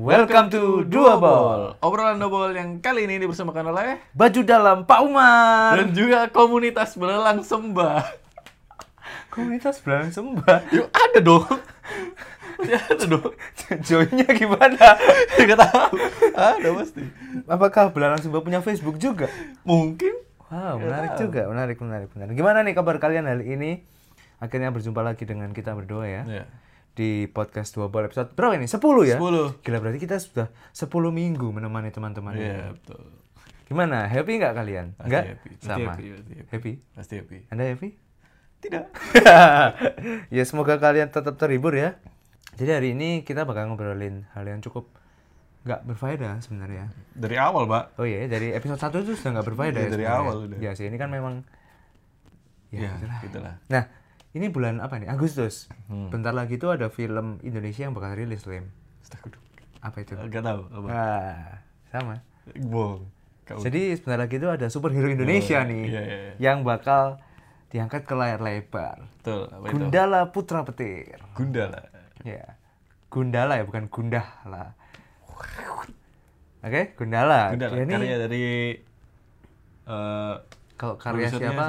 Welcome to Dua Ball. Obrolan double yang kali ini dipersembahkan oleh Baju dalam Pak Umar. dan juga komunitas belelang sembah. Komunitas belalang sembah. Yuk ada dong. ya ada dong. Joinnya gimana? Gak tahu. Ada pasti. Apakah belalang sembah punya Facebook juga? Mungkin. Wow, menarik juga, menarik, menarik, menarik. Gimana nih kabar kalian hari ini? Akhirnya berjumpa lagi dengan kita berdua ya. Ya. Di podcast Dua Ball episode berapa ini? 10 ya? 10. Gila berarti kita sudah 10 minggu menemani teman-teman. Iya betul. Gimana? Happy nggak kalian? Pasti Enggak? happy. Pasti Sama. happy, pasti happy. Happy? Pasti happy. Anda happy? Tidak. ya semoga kalian tetap terhibur ya. Jadi hari ini kita bakal ngobrolin hal yang cukup nggak berfaedah sebenarnya. Dari awal, Pak. Oh iya, dari episode 1 itu sudah nggak berfaedah Iya, ya dari sebenarnya. awal udah. Ya sih, ini kan memang ya, Ya, gitulah. gitulah. Nah, ini bulan apa nih? Agustus. Hmm. Bentar lagi itu ada film Indonesia yang bakal rilis, Lim. Apa itu? Gak tahu apa. Wah, sama. Bohong. Jadi sebentar lagi itu ada superhero Indonesia Oh, nih iya, iya, iya. yang bakal diangkat ke layar lebar. Betul, apa itu? Gundala Putra Petir. Gundala. Ya. Gundala ya, bukan Gundah lah. Oke, Gundala. Gundala. Dia ini Karya dari eh kalau karya siapa? siapa?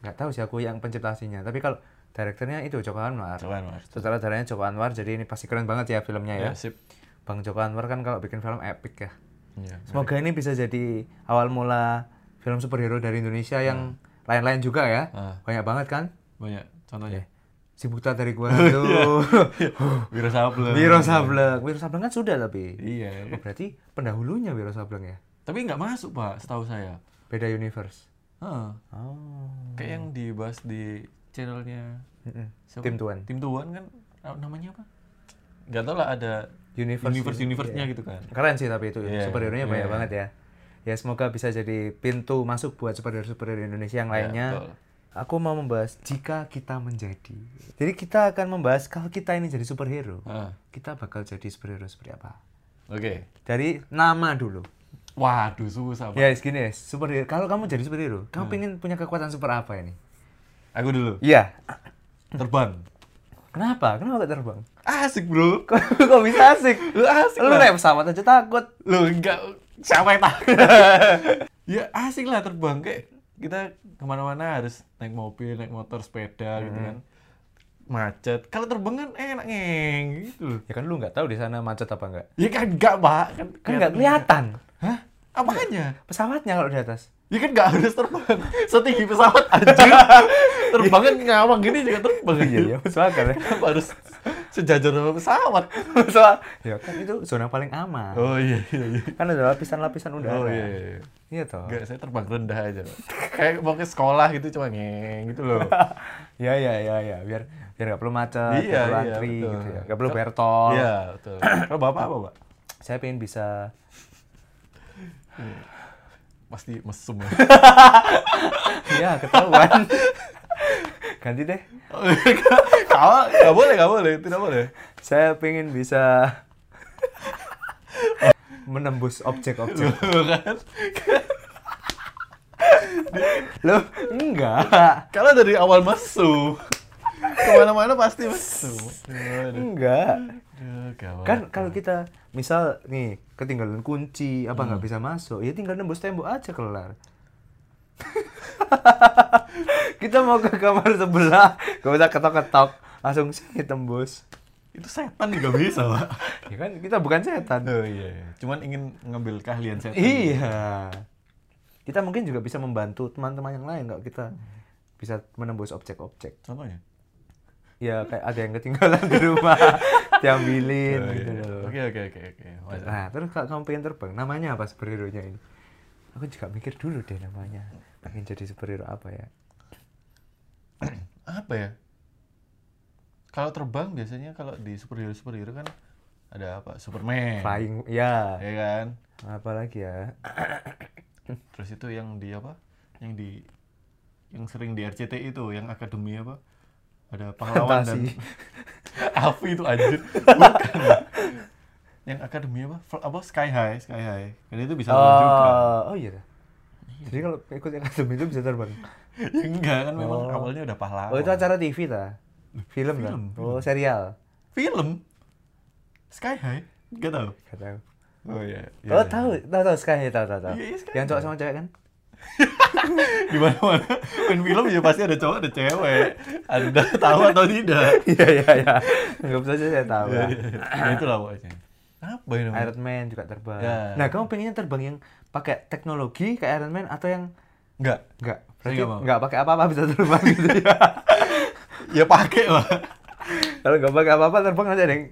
Nggak tahu sih aku yang penciptasinya. Tapi kalau direkturnya itu Joko Anwar. Joko Anwar. Sutradaranya Joko Anwar. Jadi ini pasti keren banget ya filmnya ya. ya, sip. Bang Joko Anwar kan kalau bikin film epic ya. Iya. Semoga ini bisa jadi awal mula film superhero dari Indonesia yang lain-lain juga ya. Ah. Banyak banget kan? Banyak contohnya. Si Buta dari Gua Hantu. Wiro Sableng. Wiro Sableng. Wiro Sableng kan sudah tapi. Iya. Oh, berarti pendahulunya Wiro Sableng ya? Tapi nggak masuk pak, setahu saya. Beda universe. Heeh. Oh. Kayak yang dibahas di channelnya siapa? Tim Tuan. Tim Tuan kan namanya apa? Gak tau lah ada Universe. universe universe-nya Iya. gitu kan. Keren sih tapi itu Iya, superhero-nya banyak iya. banget ya. Ya semoga bisa jadi pintu masuk buat superhero-superhero Indonesia yang Iya, lainnya. betul. Aku mau membahas jika kita menjadi. Jadi kita akan membahas kalau kita ini jadi superhero, Ah, kita bakal jadi superhero seperti apa? Oke. Dari nama dulu. Waduh susah pak. Ya, gini ya, superhero. Kalau kamu jadi superhero, kamu Hmm. pengen punya kekuatan super apa ini? Aku dulu. Iya. Terbang. Kenapa? Kenapa gak terbang? Asik bro. Kok, kok bisa asik? Lu asik Lu naik pesawat aja takut. Lu enggak siapa yang takut? ya asik lah terbang kayak kita ke mana-mana harus naik mobil, naik motor, sepeda gitu kan. Macet. Kalau terbang kan enak ngeng gitu loh. Ya kan lu nggak tahu di sana macet apa enggak? Ya kan enggak, Pak. Kan, Kan nggak kelihatan. Apanya? Pesawatnya kalau di atas. Ya kan nggak harus terbang. Setinggi pesawat anjir. terbang kan ngawang gini juga terbang. Iya, iya, masuk akal ya. Kenapa harus sejajar sama pesawat? Pesawat. Ya kan itu zona paling aman. Oh iya iya iya. Kan ada lapisan-lapisan udara. Oh iya iya. iya. Iya toh. Enggak, saya terbang rendah aja. Kayak mau ke sekolah gitu cuma ngeng gitu loh. Iya iya iya iya biar biar nggak perlu macet, Iya, perlu iya, antri betul. gitu ya. Nggak perlu bayar tol. Iya, betul. Kalau Bapak apa, Pak? Saya pengen bisa Pasti mesum ya. Iya, ketahuan. Ganti deh. Kau enggak boleh, enggak boleh, tidak boleh. Saya pengen bisa menembus objek-objek. kan? Loh, enggak. Kalau dari awal mesum, ke mana-mana pasti mesum. Enggak. Kan kalau kita misal nih ketinggalan kunci apa Hmm. nggak bisa masuk, ya tinggal nembus tembok aja kelar. kita mau ke kamar sebelah, gak usah ketok-ketok, langsung sih tembus. itu setan juga bisa, Pak. Ya kan kita bukan setan. Oh iya, iya. cuman ingin ngambil keahlian setan. Iya. Kita mungkin juga bisa membantu teman-teman yang lain kalau kita bisa menembus objek-objek. Contohnya? Ya kayak ada yang ketinggalan di rumah, diambilin Oh, gitu iya. loh. Oke, oke, oke, oke. Nah, terus kalau kamu pengen terbang, namanya apa superhero-nya ini? Aku juga mikir dulu deh namanya. Pengen jadi superhero apa ya? apa ya? Kalau terbang biasanya kalau di superhero superhero kan ada apa? Superman. Flying, ya. Ya kan? Apa lagi ya? Terus itu yang di apa? Yang di yang sering di RCTI itu, yang akademi apa? Ada pahlawan dan Fantasi. Afi itu anjir. Bukan. Yang akademi apa? Apa Sky High, Sky High. Dan itu bisa terbang juga. Oh, iya. Jadi kalau ikut akademi itu bisa terbang. Ya enggak kan memang Oh. awalnya udah pahlawan. Oh, itu acara TV ta? Film, Film, ta? Oh, serial. film. Sky High. Gak tahu. Gak tahu. Oh iya. Oh tahu, tahu tahu Sky tahu tahu tahu. Iya, iya, Sky Yang cowok tahu. sama cewek kan? Di mana-mana main film ya pasti ada cowok ada cewek. Anda tahu atau tidak? Iya iya iya. Enggak bisa saya tahu. Iya, lah. iya, iya. Nah, itulah pokoknya. Apa ini? Iron Man juga terbang. Ya. Nah, kamu pengennya terbang yang pakai teknologi kayak Iron Man atau yang Enggak. enggak? Berarti nggak mau. enggak pakai apa-apa bisa terbang gitu ya. Ya pakai lah. Kalau enggak pakai apa-apa terbang nanti ada yang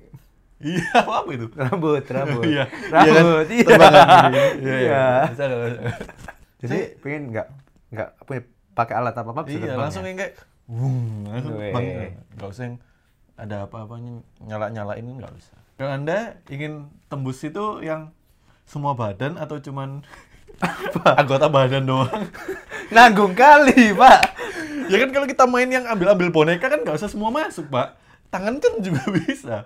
Iya, apa apa itu? rambut, rambut. Iya. Rambut. Iya kan? Terbangan gini. Iya. Iya. Bisa nggak? bisa. Jadi pengen enggak enggak punya pakai alat apa-apa bisa Iya, terbang. langsung ya? yang kayak wung, langsung Weh. bang. Enggak usah yang ada apa-apanya nyala-nyalain enggak usah. Kalau Anda ingin tembus itu yang semua badan atau cuman anggota badan doang? Nanggung kali, Pak. ya kan kalau kita main yang ambil-ambil boneka kan nggak usah semua masuk, Pak. Tangan kan juga bisa.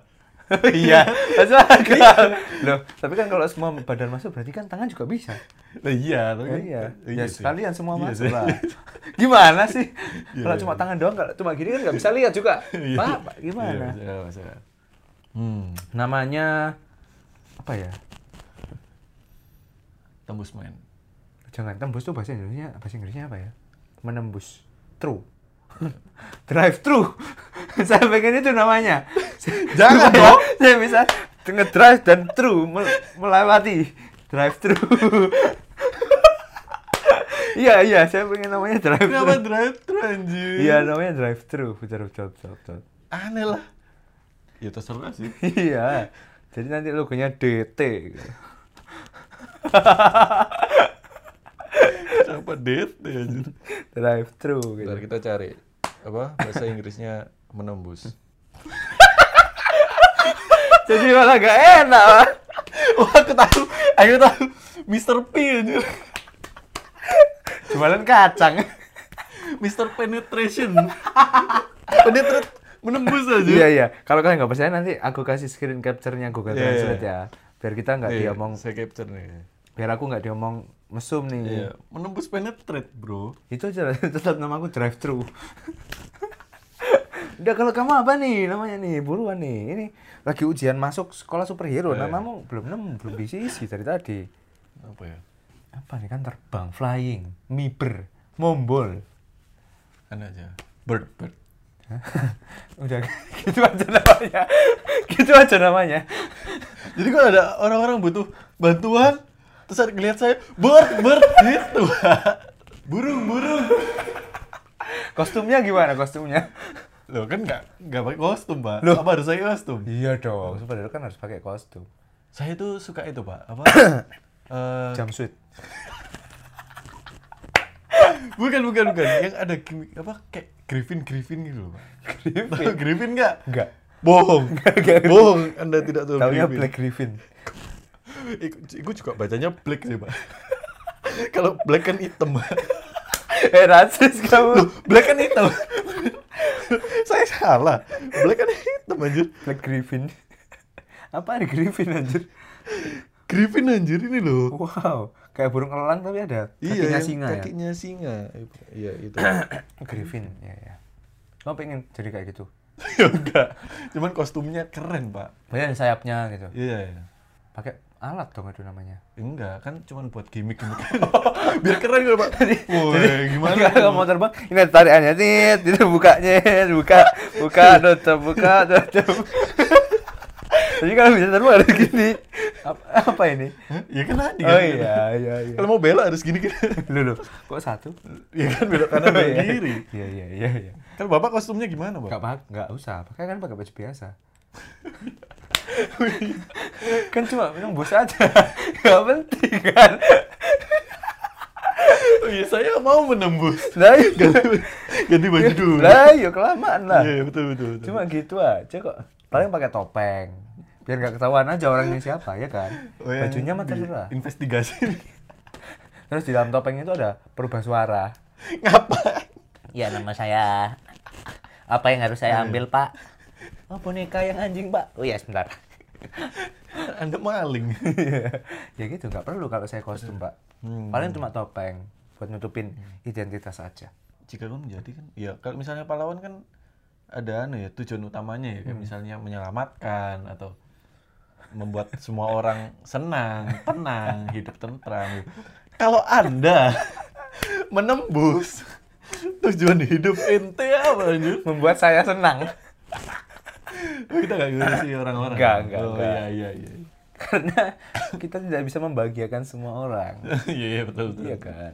iya, masuk akal. Loh, tapi kan kalau semua badan masuk berarti kan tangan juga bisa. Nah, iya, tapi Ya, kan- iya. iya ya sekalian semua Iya masuk lah. Gimana sih? Iya, kalau iya. cuma tangan doang, kalau cuma gini kan nggak bisa lihat juga. Iya. Pak, Iya, gimana? bisa, bisa. Hmm, Namanya apa ya? tembus main. Jangan tembus tuh bahasa Indonesia, bahasa Inggrisnya apa ya? Menembus. True. Drive thru. saya pengen itu namanya. Jangan dong. Saya bisa ngedrive dan true mel- melewati drive thru. Iya iya, saya pengen namanya drive Kenapa thru. drive thru anjir? Iya namanya drive thru, betul betul betul. betul. Aneh lah. Ya terserah sih. Iya. Jadi nanti logonya DT. gitu. Kenapa DT anjir? Drive thru gitu. Bentar kita cari apa bahasa Inggrisnya menembus. Jadi malah gak enak. Pak. Wah, aku tahu. Aku tahu. Mr. P anjir. Jualan kacang. Mr. Penetration. Penetrate menembus aja. Iya iya. Kalau kalian nggak percaya nanti aku kasih screen capture-nya Google Iya, Translate iya. ya. Biar kita nggak Iya, diomong, saya capture nih. biar aku nggak diomong mesum nih. Iya, menembus penetrate, Bro. Itu aja tetap namaku drive thru. Udah kalau kamu apa nih namanya nih buruan nih ini lagi ujian masuk sekolah superhero Iya. namamu belum nemu belum diisi dari tadi Apa ya? apa nih kan terbang flying miber mombol Kan aja. Bird, bird. Udah gitu aja namanya gitu aja namanya Jadi kalau ada orang-orang butuh bantuan, terus ada ngeliat saya, bird, bird, gitu. burung, burung. kostumnya gimana kostumnya Loh kan nggak nggak pakai kostum, Pak. Loh. Apa harus saya kostum? iya dong superhero kan harus pakai kostum Saya tuh suka itu, Pak. Apa? Eh, jumpsuit bukan, bukan, bukan. Yang ada apa kayak Griffin, Griffin gitu loh, Pak. Tahu Griffin nggak? enggak Bohong. Bohong. Anda tidak tahu Taunya Griffin. Black Griffin Iku, iku juga bacanya black sih, Pak. Kalau black kan hitam, Pak. eh rasis kamu Black kan hitam. saya salah. Black kan hitam anjir. Black Griffin apa nih Griffin anjir Griffin anjir ini loh. wow kayak burung elang tapi ada kakinya Iya, singa ya kakinya singa. Iya, itu. Griffin ya ya kamu pengen jadi kayak gitu ya enggak. Cuman kostumnya keren, Pak. banyak sayapnya gitu Iya, iya. pakai alat dong itu namanya Enggak, kan cuman buat gimmick-gimmick. Biar keren gitu, Pak. Woi, gimana? Gimana kalau mau terbang? Ini ada tariannya tit, itu bukanya, buka, buka, tutup, buka, tutup. Jadi kalau bisa terbang harus gini. Apa, apa ini? Hah? Ya kan tadi Oh kan. iya, iya, iya. Kalau mau belok harus gini gitu. Lu, kok satu? ya kan belok kanan belok kiri. Iya, iya, iya, iya. Kan Bapak kostumnya gimana, Pak? Gak, pak, gak usah, pakai kan pakai baju biasa. kan cuma minum bus aja, gak penting kan. Oh iya, saya mau menembus. Lah iya, Ganti, ganti baju dulu. lah iya kelamaan lah. Iya, betul, betul, betul. Cuma gitu aja kok. Paling pakai topeng. Biar gak ketahuan aja orangnya siapa ya kan. Oh, yang Bajunya mah terserah. Investigasi. Terus di dalam topeng itu ada perubah suara. Ngapa? Ya nama saya. Apa yang harus saya ambil pak? Oh boneka yang anjing pak. Oh ya sebentar. Anda maling. ya gitu nggak perlu kalau saya kostum pak. Hmm. Paling cuma topeng buat nutupin identitas aja. Jika kamu menjadi kan, ya kalau misalnya pahlawan kan ada anu ya tujuan utamanya ya, kayak misalnya menyelamatkan atau membuat semua orang senang, tenang, hidup tentram. Kalau Anda menembus tujuan hidup ente apa anjir? Membuat saya senang. Kita gak gitu sih orang-orang. Enggak, enggak, Oh enggak. iya iya iya. Karena kita tidak bisa membahagiakan semua orang. Iya iya betul betul. Iya kan?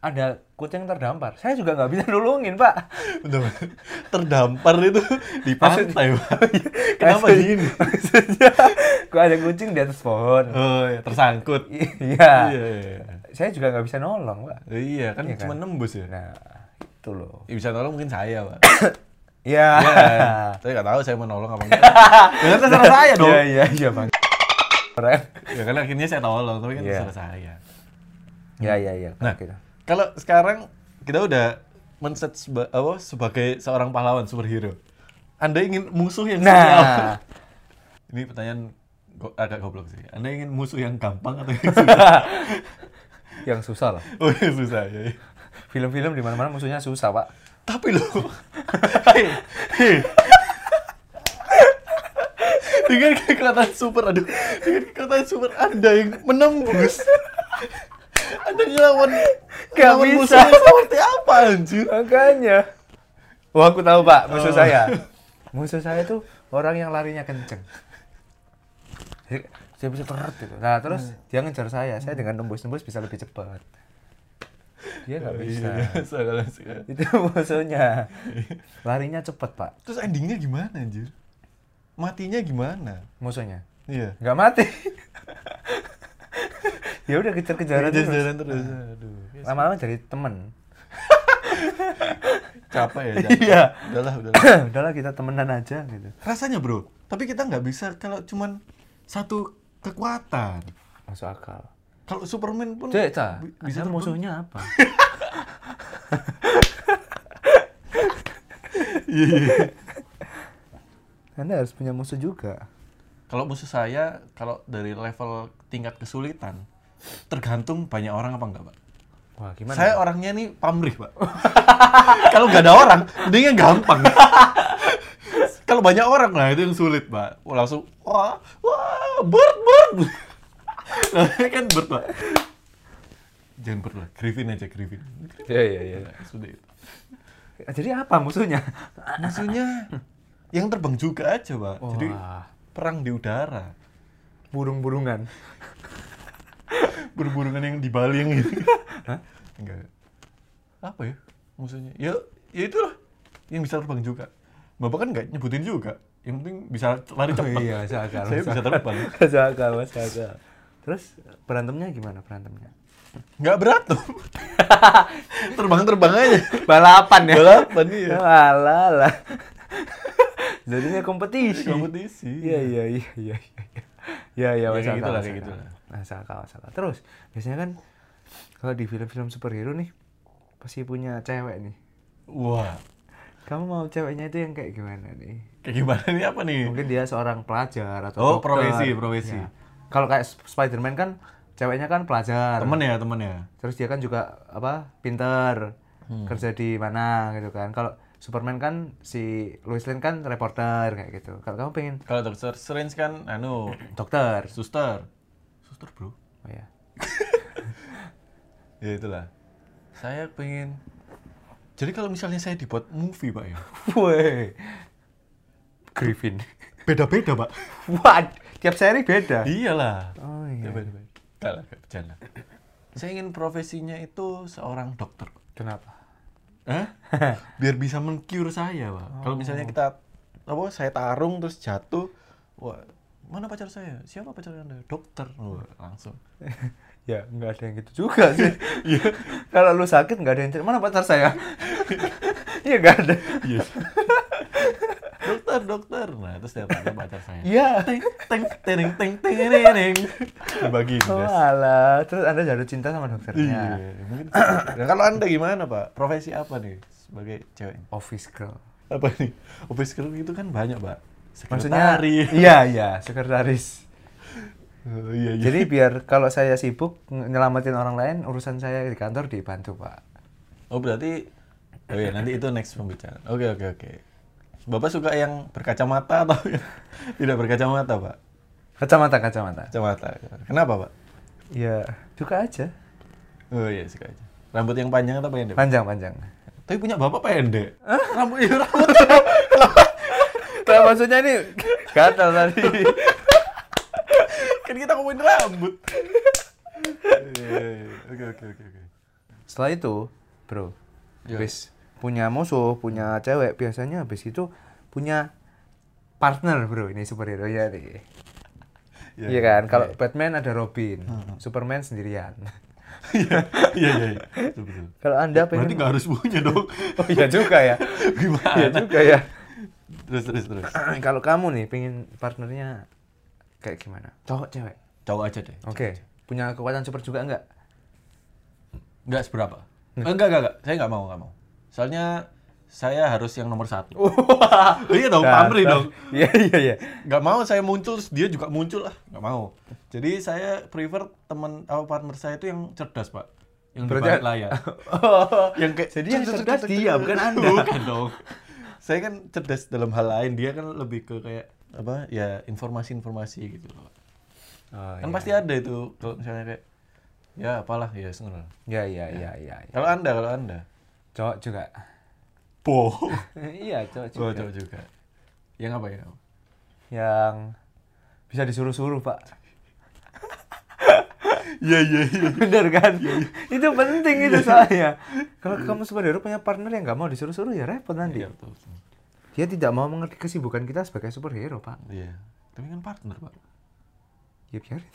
Ada kucing terdampar. Saya juga nggak bisa nolongin, Pak. Betul. Terdampar itu di pantai, Pak. Kenapa Maksud- gini? Maksudnya, kok ada kucing di atas pohon. Oh, iya, tersangkut. Iya. Iya, iya. Saya juga nggak bisa nolong, Pak. Iya, kan Iya kan? cuma nembus ya. Nah, itu loh. Ya, bisa nolong mungkin saya, Pak. Iya. Iya. Saya nggak tahu saya mau nolong apa enggak. Ya kan terserah saya dong. Iya, iya, iya, Bang. Ya kan akhirnya saya tolong, tapi kan Iya. terserah saya. Iya, iya, iya. Nah, gitu. Kalau sekarang kita udah men-set seba- apa, sebagai seorang pahlawan superhero. Anda ingin musuh yang? Nah, Ini pertanyaan go- agak goblok sih. Anda ingin musuh yang gampang atau yang susah? yang susah lah. oh, yang susah ya. Film-film di mana-mana musuhnya susah, Pak. Tapi loh, hei, hei. dengan kekuatan super, aduh, dengan kekuatan super Anda yang menembus, Anda ngelawan, Gak ngelawan bisa. musuhnya seperti apa anjir? Makanya. Wah, aku tahu, Pak, musuh Oh. saya. Musuh saya tuh orang yang larinya kenceng. Dia bisa teret gitu. Nah, terus dia ngejar saya. Saya dengan nembus-nembus bisa lebih cepat. Dia nggak bisa. Iya. Itu musuhnya. Larinya cepet, Pak. Terus endingnya gimana anjir? Matinya gimana? Musuhnya. Iya. Nggak mati. ya udah kejar-kejaran terus. Jalan terus. Aduh. Lama-lama jadi temen. Capek ya. capek. Iya. Udahlah, udahlah. Udahlah kita temenan aja gitu. Rasanya bro, tapi kita nggak bisa kalau cuman satu kekuatan. Masuk akal. Kalau Superman pun Cek, Ca, bi- bisa musuhnya apa? Iya, iya. Anda harus punya musuh juga. Kalau musuh saya, kalau dari level tingkat kesulitan, tergantung banyak orang apa enggak, Pak. Wah, gimana? Saya orangnya nih pamrih, Pak. kalau nggak ada orang, mendingan gampang. kalau banyak orang, nah itu yang sulit, Pak. Langsung, wah, wah, bird, bird. nah, kan bird, Pak. Jangan bird lah, Griffin aja, Griffin. Iya, iya, iya. Nah, sudah itu. Jadi apa musuhnya? Musuhnya yang terbang juga aja, Pak. Jadi Wah, perang di udara. burung-burungan. Berburungan yang di Bali yang ini. Hah? Enggak. Apa ya musuhnya? Ya, ya itulah yang bisa terbang juga. Bapak kan nggak nyebutin juga. Yang penting bisa lari cepat. iya, masuk akal. Saya bisa terbang. Masuk akal, masuk akal. Terus berantemnya gimana berantemnya? Nggak berat tuh. Terbang-terbang aja. Balapan ya? Balapan iya. Lah. Jadinya kompetisi. Kompetisi. Iya, iya, iya, iya. iya. Ya, ya, Ya, masuk kayak akal, gitulah, masuk kayak akal. gitulah. Masuk akal, masuk akal. Terus, biasanya kan kalau di film-film superhero nih, pasti punya cewek nih. Wah. Kamu mau ceweknya itu yang kayak gimana nih? Kayak gimana nih apa nih? Mungkin dia seorang pelajar atau Oh, dokter. profesi, profesi. Ya. Kalau kayak Sp- Spider-Man kan ceweknya kan pelajar. Temen ya, temen ya. Terus dia kan juga apa? Pinter. Hmm. Kerja di mana gitu kan. Kalau Superman kan si Lois Lane kan reporter kayak gitu. Kalau kamu pengen Kalau Dokter Strange kan, anu, dokter. suster. Suster bro. Oh ya. Ya itulah. Saya pengen. Jadi kalau misalnya saya dibuat movie pak ya, Woi. Griffin. beda-beda pak. What? Tiap seri beda. Iyalah. Oh iya. Beda-beda. Enggak lah, bercanda. Saya ingin profesinya itu seorang dokter. Kenapa? Hah? Biar bisa mengcure saya, Pak. Kalau misalnya kita apa saya tarung terus jatuh, wah, mana pacar saya? Siapa pacar Anda? Dokter. Wah, langsung. Ya, nggak ada yang gitu juga sih. Kalau lu sakit nggak ada yang cerita, mana pacar saya? Iya nggak ada. Iya. dokter, dokter. Nah, terus dia tanya pacar saya. Iya. Teng teng teng teng teng teng teng. Dibagi Oh alah, terus anda jatuh cinta sama dokternya. Iya, mungkin. Nah, kalau Anda gimana, Pak? Profesi apa nih sebagai cewek? Office girl. Apa nih? Office girl itu kan banyak, Pak. Maksudnya, Sekretaris. iya iya, sekretaris. Oh, iya, iya. Jadi biar kalau saya sibuk nyelamatin orang lain, urusan saya di kantor dibantu pak. Oh berarti oh ya nanti itu next pembicaraan. Oke oke oke. Bapak suka yang berkacamata atau yang tidak berkacamata pak? Kacamata, kacamata. Kacamata. Kenapa, Pak? Ya, suka aja. Oh iya, suka aja. Rambut yang panjang atau pendek? Panjang, panjang. Tapi punya bapak pendek. Rambut iya rambut. Nah, maksudnya ini gatal tadi. kan kita ngomongin rambut. Iya. Oke, oke, oke, oke. Setelah itu, bro, Iya. habis punya musuh, punya cewek, biasanya habis itu punya partner, bro. Ini superhero ya nih. Iya kan? Kalau Batman ada Robin, Superman sendirian. Iya, iya, iya. Kalau Anda Berarti pengen nggak harus punya dong. Oh iya juga ya. Gimana? Iya juga ya. Terus, terus, terus. Kalau kamu nih pengen partnernya kayak gimana? Cowok cewek. Cowok aja deh. Oke. Punya kekuatan super juga enggak? Nggak seberapa. Eh, enggak, enggak, enggak. Saya nggak mau, nggak mau. Soalnya saya harus yang nomor satu. iya dong, pamri dong. Iya iya iya. Nggak mau saya muncul, dia juga muncul lah. Nggak mau. Jadi saya prefer teman atau partner saya itu yang cerdas, Pak. Yang di Berarti- balik layar. Oh, yang kayak Jadi yang cerdas dia, bukan Anda. Bukan dong. Saya kan cerdas dalam hal lain, dia kan lebih ke kayak apa? Ya informasi-informasi gitu loh. Oh, Kan iya. pasti ada itu kalau misalnya kayak ya apalah ya sebenarnya. Iya iya iya iya. iya. Kalau Anda, kalau Anda. Cowok juga. Po. iya, cowok juga. Oh, cowok juga. Yang apa ya? Yang bisa disuruh-suruh, Pak. Iya, iya, iya. Bener kan? itu penting itu soalnya. Kalau kamu superhero punya partner yang nggak mau disuruh-suruh ya repot nanti. Iya, betul, betul. Dia tidak mau mengerti kesibukan kita sebagai superhero, Pak. Iya. Tapi kan partner, Pak. Ya biarin.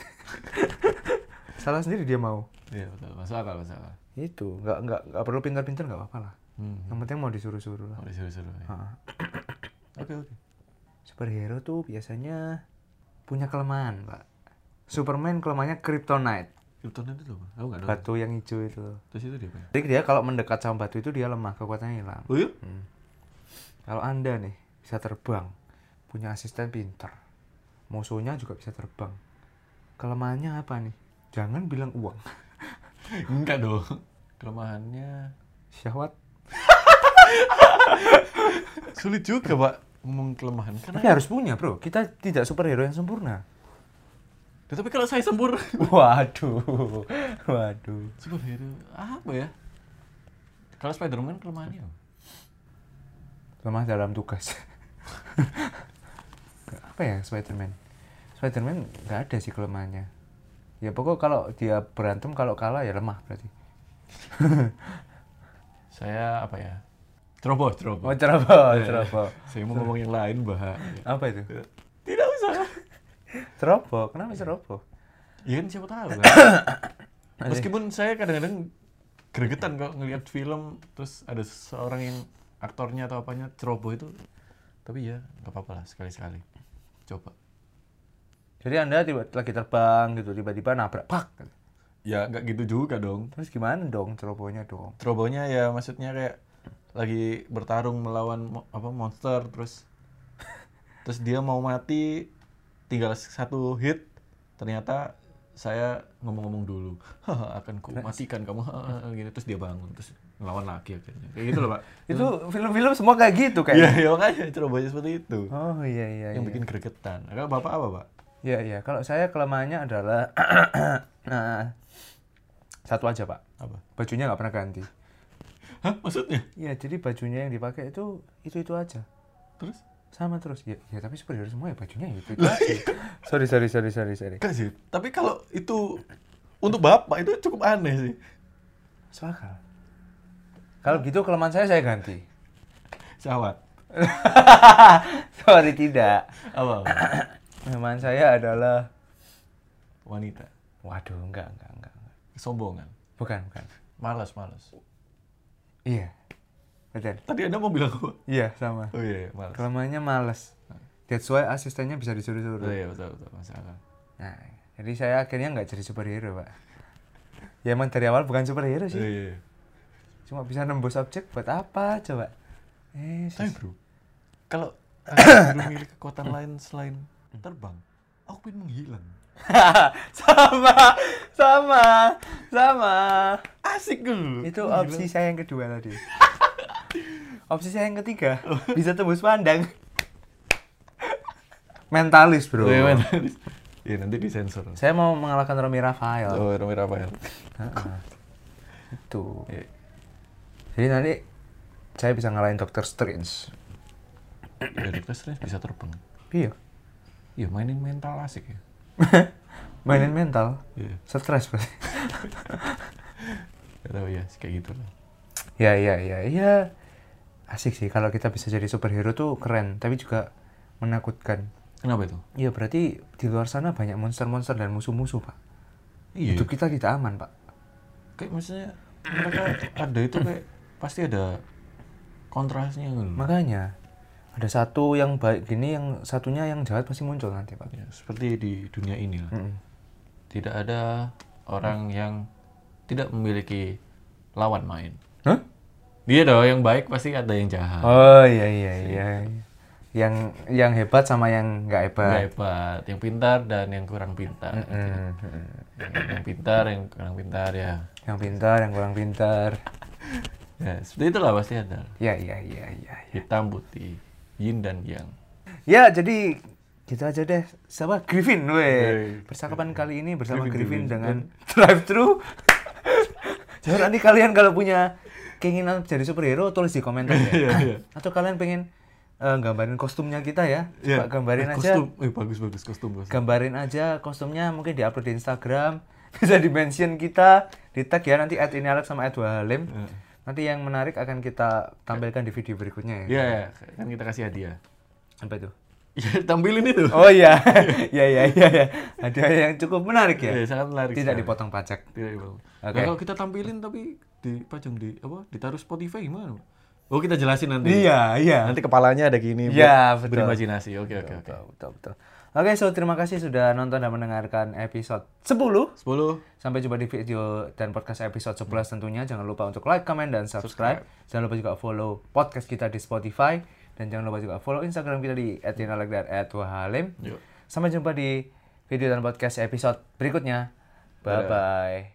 Salah sendiri dia mau. Iya, betul. Masuk akal, masuk akal. Itu, nggak nggak nggak perlu pintar-pintar nggak apa-apa lah. Hmm. Yang penting mau disuruh-suruh lah. Disuruh-suruh. ya. Ah. Oke, oke. Superhero tuh biasanya punya kelemahan, Pak. Superman kelemahannya kryptonite, Kryptonite itu apa? Aku nggak tahu. batu yang hijau itu. Terus itu dia apa ya? Jadi dia kalau mendekat sama batu itu dia lemah, kekuatannya hilang. Oh iya? Hmm. Kalau Anda nih bisa terbang, punya asisten pinter, musuhnya juga bisa terbang. Kelemahannya apa nih? Jangan bilang uang. Enggak dong. Kelemahannya Syahwat. sulit juga, Pak. Ngomong kelemahan karena Tapi harus punya, Bro. Kita tidak superhero yang sempurna. Ya, tapi kalau saya sempurna Waduh. Waduh. superhero apa ya? Kalau Spiderman kelemahannya apa? Lemah dalam tugas. apa ya Spiderman? Spiderman nggak ada sih kelemahannya. Ya pokok kalau dia berantem kalau kalah ya lemah berarti. Saya apa ya? Ceroboh, ceroboh. Oh ceroboh, Iya. ceroboh. Saya mau ngomong yang lain bahaya. Apa itu? Tidak usah. Ceroboh, kenapa ceroboh? Ya kan siapa tahu kan. Meskipun saya kadang-kadang gregetan kok ngelihat film terus ada seorang yang aktornya atau apanya ceroboh itu. Tapi ya nggak apa-apa lah sekali-sekali. Coba. Jadi anda tiba lagi terbang gitu tiba-tiba nabrak pak. Ya nggak gitu juga dong. Terus gimana dong cerobohnya dong? Cerobohnya ya maksudnya kayak lagi bertarung melawan mo- apa monster terus terus dia mau mati tinggal satu hit ternyata saya ngomong-ngomong dulu "Haha, akan ku matikan kamu hahaha," gitu terus dia bangun terus ngelawan lagi akhirnya kayak gitu loh pak Itu film-film semua kayak gitu Iya, kayak. ya makanya cerobohnya seperti itu. Oh iya iya. yang iya. bikin gregetan. Kalau bapak apa, Pak? Iya iya. Kalau saya kelemahannya adalah nah satu aja pak. Apa? Bajunya nggak pernah ganti. Hah? Maksudnya? Iya, jadi bajunya yang dipakai itu itu itu aja. Terus? Sama terus. Ya, ya tapi superhero semua ya bajunya itu itu aja. sorry sorry sorry sorry sorry. Sih. Tapi kalau itu untuk bapak itu cukup aneh sih. Akal. Kalau gitu kelemahan saya saya ganti. Syahwat. sorry tidak. Apa? Kelemahan saya adalah Wanita. waduh enggak enggak enggak. enggak. Kesombongan. Bukan bukan. Malas, malas. Iya. Betul. Tadi Anda mau bilang apa? Iya sama. Oh iya, malas. Kelemahannya males. That's why asistennya bisa Oh disuruh-suruh. iya, betul, betul. Masalah. Nah, jadi saya akhirnya nggak jadi superhero, Pak. Ya emang dari awal bukan superhero Oh, sih. iya, iya. Cuma bisa nembus objek buat apa coba? Eh, Tapi bro, kalau memiliki kekuatan lain selain terbang, aku pengen menghilang. sama, sama, sama. Asik dulu. Itu opsi saya yang kedua tadi. opsi saya yang ketiga bisa tembus pandang. Mentalis, Bro. Iya, mentalis. Iya nanti disensor. Saya mau mengalahkan Romi Rafael. Oh, Romi Rafael. Itu. Iya. Jadi nanti saya bisa ngalahin Doctor Strange. Ya, Doctor Strange bisa terbang. Iya. Iya mainin mental asik ya. Mainin mental. Iya. Stres pasti. Gak tahu ya, kayak gitu lah. Ya, ya, ya, ya. Asik sih kalau kita bisa jadi superhero tuh keren, tapi juga menakutkan. Kenapa itu? Iya, berarti di luar sana banyak monster-monster dan musuh-musuh, Pak. Iya. Hidup kita tidak aman, Pak. Kayak maksudnya mereka ada itu kayak pasti ada kontrasnya loh. Makanya ada satu yang baik gini, yang satunya yang jahat pasti muncul nanti, Pak. Ya, seperti di dunia ini lah. Mm-mm. Tidak ada orang yang tidak memiliki lawan main. Hah? Dia dong yang baik pasti ada yang jahat. Oh iya iya iya. Yang yang hebat sama yang nggak hebat. Nggak hebat, yang pintar dan yang kurang pintar. Mm, mm. Yang, yang pintar, yang kurang pintar ya. Yang pintar, yang kurang pintar. Ya, seperti itulah pasti ada. Ya iya iya iya. ya. Hitam putih, yin dan yang. Ya jadi gitu aja deh. Sama Griffin, weh. Percakapan kali ini bersama Griffin, Griffin, Griffin. dengan drive thru. Jadi nanti kalian kalau punya keinginan jadi superhero tulis di komentar ya. Iya, iya. Atau kalian pengen eh, gambarin kostumnya kita ya. Coba gambarin Eh, aja. Kostum, eh, bagus bagus kostum kostum. gambarin aja kostumnya mungkin diupload di Instagram bisa di mention kita di tag ya nanti at ini Alex sama at Wahalim Iya. nanti yang menarik akan kita tampilkan di video berikutnya ya Iya, ya, kan kita kasih hadiah. apa itu Ya, tampilin itu. oh iya ya ya ya ya ada yang cukup menarik ya Iya, sangat menarik. tidak sekali. dipotong pajak Tidak dipotong. Nah, Oke. kalau kita tampilin tapi dipajang di apa? Ditaruh Spotify gimana? Oh, kita jelasin nanti. iya iya Nanti kepalanya ada gini. Iya, betul. Berimajinasi. Oke, oke, oke. betul betul betul oke so terima kasih sudah nonton dan mendengarkan episode 10 10 Sampai jumpa di video dan podcast episode 11 tentunya. Jangan lupa untuk like, comment, dan subscribe. Jangan lupa juga follow podcast kita di Spotify. Dan jangan lupa juga follow Instagram kita di @inalek dan @wahalim. Yuk. Sampai jumpa di video dan podcast episode berikutnya. Dadah. Bye-bye.